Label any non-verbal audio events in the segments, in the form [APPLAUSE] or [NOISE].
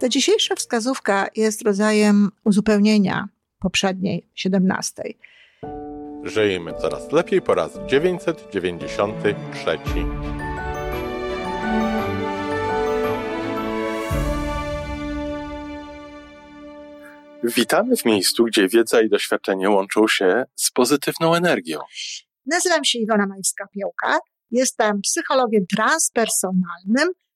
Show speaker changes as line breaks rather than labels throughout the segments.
Ta dzisiejsza wskazówka jest rodzajem uzupełnienia poprzedniej, 17.
Żyjemy coraz lepiej po raz 993. Witamy w miejscu, gdzie wiedza i doświadczenie łączą się z pozytywną energią.
Nazywam się Iwona Majwska-Piołka. Jestem psychologiem transpersonalnym,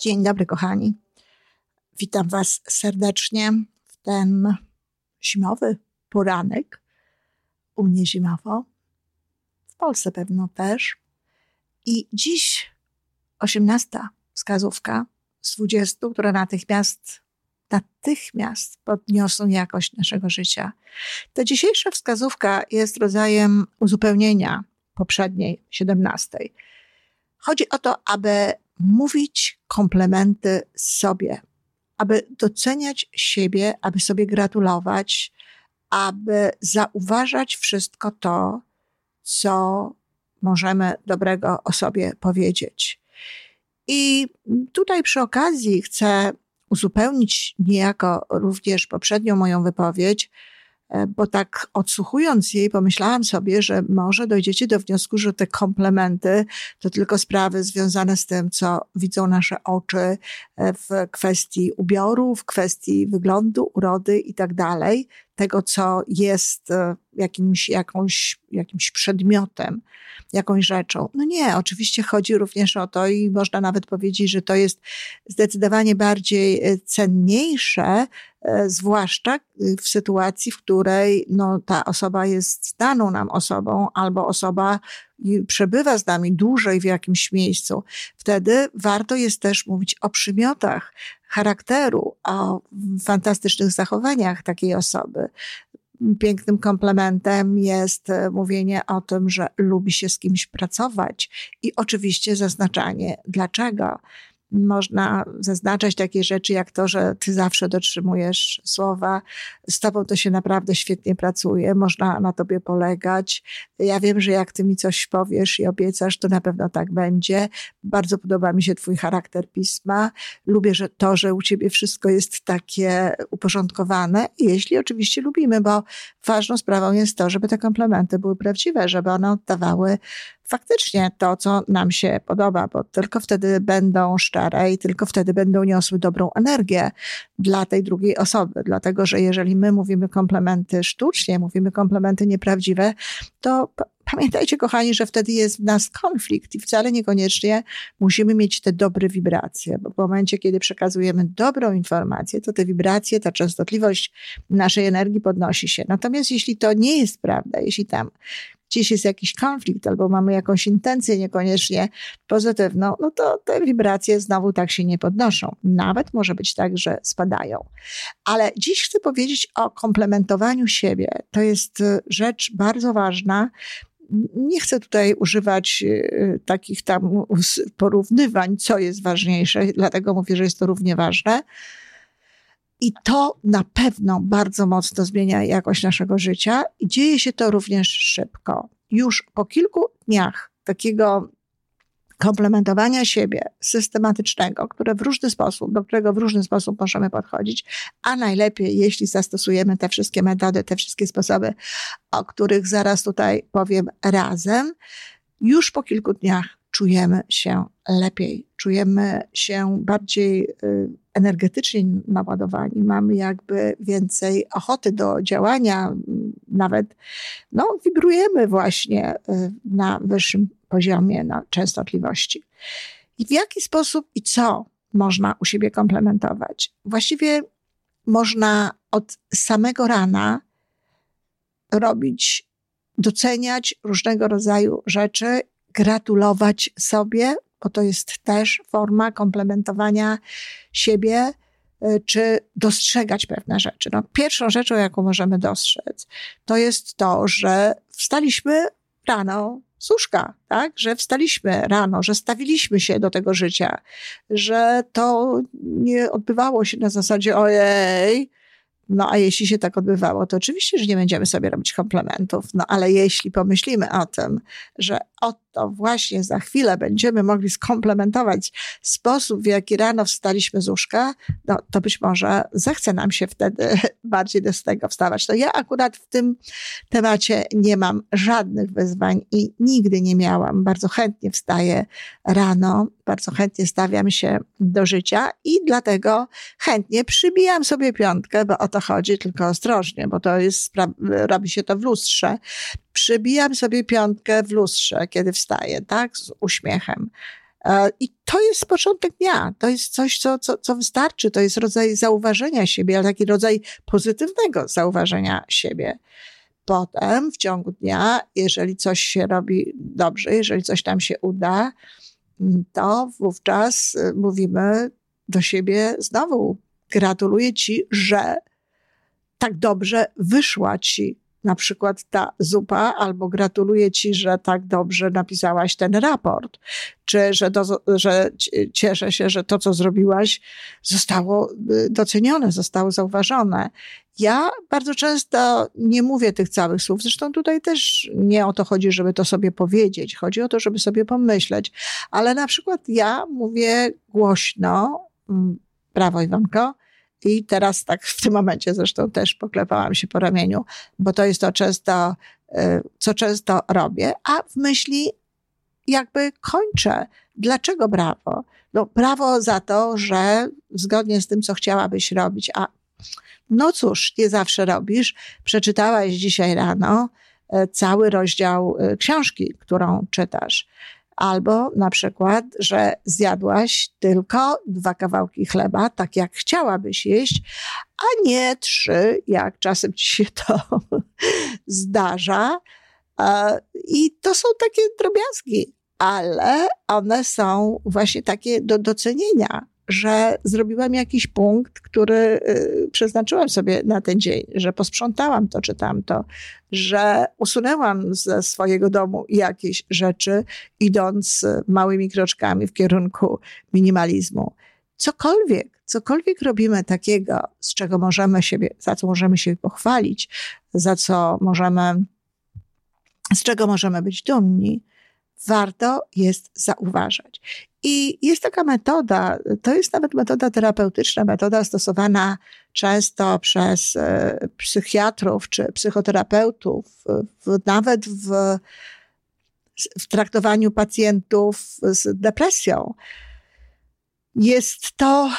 Dzień dobry, kochani. Witam Was serdecznie w ten zimowy poranek. U mnie zimowo, w Polsce pewno też. I dziś osiemnasta wskazówka z 20, które natychmiast, natychmiast podniosą jakość naszego życia. Ta dzisiejsza wskazówka jest rodzajem uzupełnienia poprzedniej, 17. Chodzi o to, aby mówić komplementy sobie, aby doceniać siebie, aby sobie gratulować, aby zauważać wszystko to, co możemy dobrego o sobie powiedzieć. I tutaj przy okazji chcę uzupełnić niejako również poprzednią moją wypowiedź, bo tak odsłuchując jej, pomyślałam sobie, że może dojdziecie do wniosku, że te komplementy to tylko sprawy związane z tym, co widzą nasze oczy e, w kwestii ubioru, w kwestii wyglądu, urody i tak dalej, tego, co jest e, jakimś, jakąś, jakimś przedmiotem jakąś rzeczą. No nie, oczywiście chodzi również o to i można nawet powiedzieć, że to jest zdecydowanie bardziej e, cenniejsze, e, zwłaszcza e, w sytuacji, w której no, ta osoba jest znaną nam osobą albo osoba przebywa z nami dłużej w jakimś miejscu. Wtedy warto jest też mówić o przymiotach charakteru, o fantastycznych zachowaniach takiej osoby pięknym komplementem jest e, mówienie o tym, że lubi się z kimś pracować i oczywiście zaznaczanie dlaczego można zaznaczać takie rzeczy jak to, że ty zawsze dotrzymujesz słowa, z tobą to się naprawdę świetnie pracuje, można na tobie polegać. Ja wiem, że jak ty mi coś powiesz i obiecasz, to na pewno tak będzie. Bardzo podoba mi się twój charakter pisma. Lubię że to, że u ciebie wszystko jest takie uporządkowane, jeśli oczywiście lubimy, bo ważną sprawą jest to, żeby te komplementy były prawdziwe, żeby one oddawały faktycznie to, co nam się podoba, bo tylko wtedy będą szczere i tylko wtedy będą niosły dobrą energię dla tej drugiej osoby. Dlatego, że jeżeli my mówimy komplementy sztucznie, mówimy komplementy nieprawdziwe, to pamiętajcie, kochani, że wtedy jest w nas konflikt i wcale niekoniecznie musimy mieć te dobre wibracje, bo w momencie, kiedy przekazujemy dobrą informację, to te wibracje, ta częstotliwość naszej energii podnosi się. Natomiast jeśli to nie jest prawda, jeśli tam gdzieś jest jakiś konflikt albo mamy jakąś intencję niekoniecznie pozytywną, no to te wibracje znowu tak się nie podnoszą. Nawet może być tak, że spadają. Ale dziś chcę powiedzieć o komplementowaniu siebie. To jest y, rzecz bardzo ważna. Nie chcę tutaj używać y, takich tam porównywań, co jest ważniejsze, dlatego mówię, że jest to równie ważne i to na pewno bardzo mocno zmienia jakość naszego życia i dzieje się to również szybko. Już po kilku dniach takiego komplementowania siebie systematycznego, które w różny sposób, do którego w różny sposób możemy podchodzić, a najlepiej, jeśli zastosujemy te wszystkie metody, te wszystkie sposoby, o których zaraz tutaj powiem razem, już po kilku dniach czujemy się lepiej, czujemy się bardziej y, energetycznie naładowani, mamy jakby więcej ochoty do działania, nawet no, wibrujemy właśnie y, na wyższym poziomie na częstotliwości. I w jaki sposób i co można u siebie komplementować? Właściwie można od samego rana robić, doceniać różnego rodzaju rzeczy gratulować sobie, bo to jest też forma komplementowania siebie, y, czy dostrzegać pewne rzeczy. No, pierwszą rzeczą, jaką możemy dostrzec, to jest to, że wstaliśmy rano z łóżka, tak? Że wstaliśmy rano, że stawiliśmy się do tego życia, że to nie odbywało się na zasadzie ojej, no a jeśli się tak odbywało, to oczywiście, że nie będziemy sobie robić komplementów. No ale jeśli pomyślimy o tym, że oto właśnie za chwilę będziemy mogli skomplementować sposób, w jaki rano wstaliśmy z łóżka, no to być może zechce nam się wtedy [LAUGHS] bardziej do tego wstawać. No ja akurat w tym temacie nie mam żadnych wyzwań i nigdy nie miałam. Bardzo chętnie wstaję rano, bardzo chętnie stawiam się do życia i dlatego chętnie przybijam sobie piątkę, bo o to chodzi, tylko ostrożnie, bo to jest, robi się to w lustrze. Przybijam sobie piątkę w lustrze, kiedy wstaję, tak, z uśmiechem. E, I to jest początek dnia. To jest coś, co, co, co wystarczy. To jest rodzaj zauważenia siebie, ale taki rodzaj pozytywnego zauważenia siebie. Potem w ciągu dnia, jeżeli coś się robi dobrze, jeżeli coś tam się uda, to wówczas y, mówimy do siebie znowu: Gratuluję ci, że tak dobrze wyszła ci na przykład ta zupa, albo gratuluję ci, że tak dobrze napisałaś ten raport, czy że, do, że cieszę się, że to, co zrobiłaś, zostało y, docenione, zostało zauważone. Ja bardzo często nie mówię tych całych słów, zresztą tutaj też nie o to chodzi, żeby to sobie powiedzieć, chodzi o to, żeby sobie pomyśleć, ale na przykład ja mówię głośno, brawo mm, Iwanko, i teraz tak w tym momencie zresztą też poklepałam się po ramieniu, bo to jest to często, y, co często robię, a w myśli jakby kończę. Dlaczego brawo? No brawo za to, że zgodnie z tym, co chciałabyś robić, a no cóż, nie zawsze robisz. Przeczytałaś dzisiaj rano y, cały rozdział y, książki, którą czytasz. Albo na przykład, że zjadłaś tylko dwa kawałki chleba, tak jak chciałabyś jeść, a nie trzy, jak czasem ci się to [LAUGHS] zdarza. I to są takie drobiazgi, ale one są właśnie takie do docenienia że zrobiłam jakiś punkt, który y, przeznaczyłam sobie na ten dzień, że posprzątałam to czy tamto, że usunęłam ze swojego domu jakieś rzeczy, idąc małymi kroczkami w kierunku minimalizmu. Cokolwiek, cokolwiek robimy takiego, z czego możemy siebie, za co możemy się pochwalić, za co możemy, z czego możemy być dumni, warto jest zauważać. I jest taka metoda, to jest nawet metoda terapeutyczna, metoda stosowana często przez e, psychiatrów czy psychoterapeutów, w, nawet w, w traktowaniu pacjentów z depresją. Jest to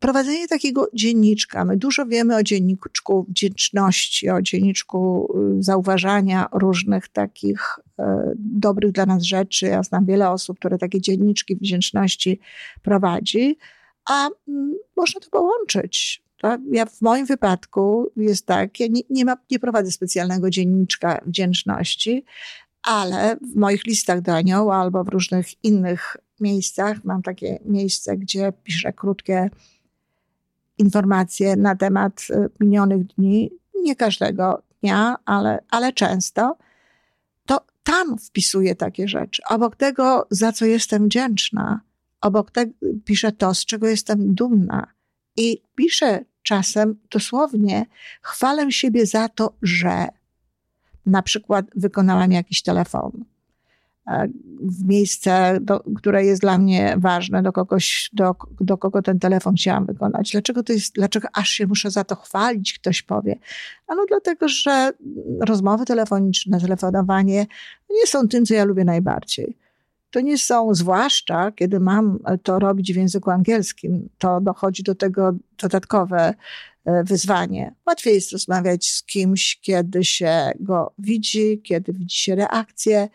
prowadzenie takiego dzienniczka. My dużo wiemy o dzienniczku wdzięczności, o dzienniczku y, zauważania różnych takich e, dobrych dla nas rzeczy. Ja znam wiele osób, które takie dzienniczki wdzięczności prowadzi, a mm, można to połączyć. Ja w moim wypadku jest tak, ja nie, nie, ma, nie prowadzę specjalnego dzienniczka wdzięczności, ale w moich listach do anioła albo w różnych innych miejscach mam takie miejsce, gdzie piszę krótkie informacje na temat y, minionych dni, nie każdego dnia, ale, ale często, to tam wpisuję takie rzeczy. Obok tego, za co jestem wdzięczna, obok tego piszę to, z czego jestem dumna. I piszę czasem dosłownie, chwalę siebie za to, że na przykład wykonałam jakiś telefon, w miejsce, do, które jest dla mnie ważne, do kogoś, do, do kogo ten telefon chciałam wykonać. Dlaczego to jest, dlaczego aż się muszę za to chwalić, ktoś powie. Ano dlatego, że rozmowy telefoniczne, telefonowanie nie są tym, co ja lubię najbardziej. To nie są, zwłaszcza kiedy mam to robić w języku angielskim, to dochodzi do tego dodatkowe e, wyzwanie. Łatwiej jest rozmawiać z kimś, kiedy się go widzi, kiedy widzi się reakcję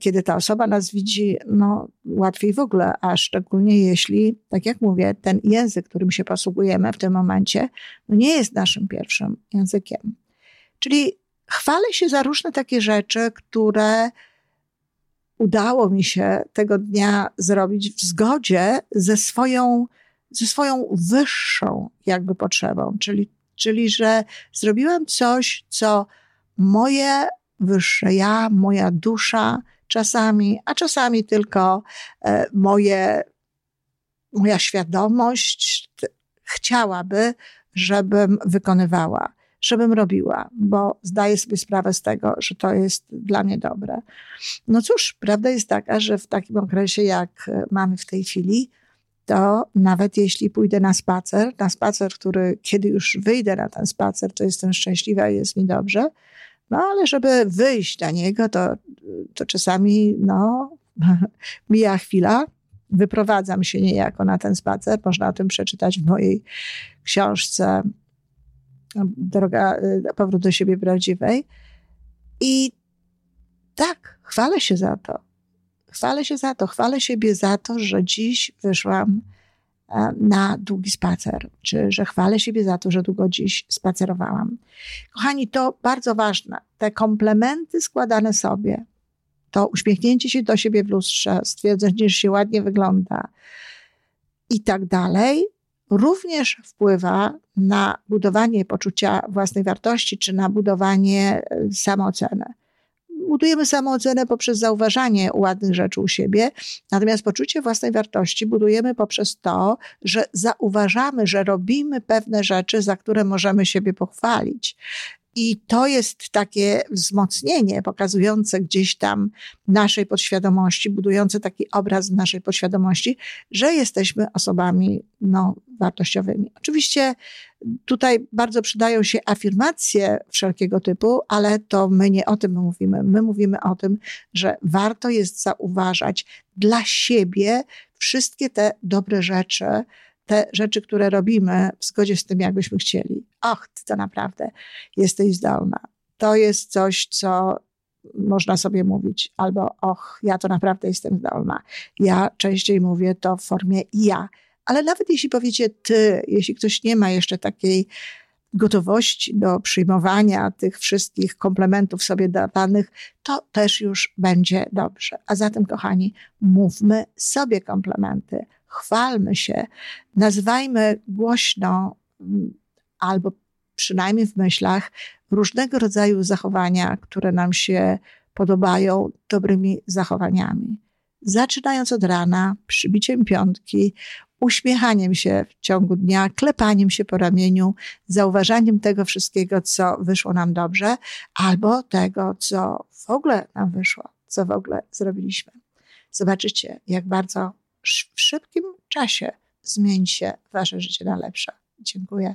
kiedy ta osoba nas widzi, no łatwiej w ogóle, a szczególnie jeśli, tak jak mówię, ten język, którym się posługujemy w tym momencie, no nie jest naszym pierwszym językiem. Czyli chwalę się za różne takie rzeczy, które udało mi się tego dnia zrobić w zgodzie ze swoją, ze swoją wyższą jakby potrzebą, czyli, czyli że zrobiłam coś, co moje wyższe ja, moja dusza czasami, a czasami tylko e, moje, moja świadomość chciałaby, żebym wykonywała, żebym robiła, bo zdaję sobie sprawę z tego, że to jest dla mnie dobre. No cóż, prawda jest taka, że w takim okresie, jak mamy w tej chwili, to nawet jeśli pójdę na spacer, na spacer, który kiedy już wyjdę na ten spacer, to jestem szczęśliwa i jest mi dobrze, no ale żeby wyjść na niego, to, to czasami no, [LAUGHS] mija chwila. Wyprowadzam się niejako na ten spacer. Można o tym przeczytać w mojej książce Droga, y, powrót do siebie prawdziwej. I tak, chwalę się za to. Chwalę się za to. Chwalę siebie za to, że dziś wyszłam na długi spacer, czy że chwalę siebie za to, że długo dziś spacerowałam. Kochani, to bardzo ważne. Te komplementy składane sobie, to uśmiechnięcie się do siebie w lustrze, stwierdzenie, że się ładnie wygląda i tak dalej, również wpływa na budowanie poczucia własnej wartości, czy na budowanie e, samooceny budujemy samoocenę poprzez zauważanie ładnych rzeczy u siebie, natomiast poczucie własnej wartości budujemy poprzez to, że zauważamy, że robimy pewne rzeczy, za które możemy siebie pochwalić. I to jest takie wzmocnienie pokazujące gdzieś tam naszej podświadomości, budujące taki obraz naszej podświadomości, że jesteśmy osobami no, wartościowymi. Oczywiście tutaj bardzo przydają się afirmacje wszelkiego typu, ale to my nie o tym mówimy. My mówimy o tym, że warto jest zauważać dla siebie wszystkie te dobre rzeczy, te rzeczy, które robimy w zgodzie z tym, jakbyśmy chcieli. Och, ty to naprawdę jesteś zdolna. To jest coś, co można sobie mówić, albo och, ja to naprawdę jestem zdolna. Ja częściej mówię to w formie ja. Ale nawet jeśli powiecie ty, jeśli ktoś nie ma jeszcze takiej gotowości do przyjmowania tych wszystkich komplementów sobie dawanych, to też już będzie dobrze. A zatem, kochani, mówmy sobie komplementy, chwalmy się, nazywajmy głośno mm, albo przynajmniej w myślach różnego rodzaju zachowania, które nam się podobają, dobrymi zachowaniami. Zaczynając od rana, przybiciem piątki, uśmiechaniem się w ciągu dnia, klepaniem się po ramieniu, zauważaniem tego wszystkiego, co wyszło nam dobrze, albo tego, co w ogóle nam wyszło, co w ogóle zrobiliśmy. Zobaczycie, jak bardzo w szybkim czasie zmieni się Wasze życie na lepsze. Dziękuję.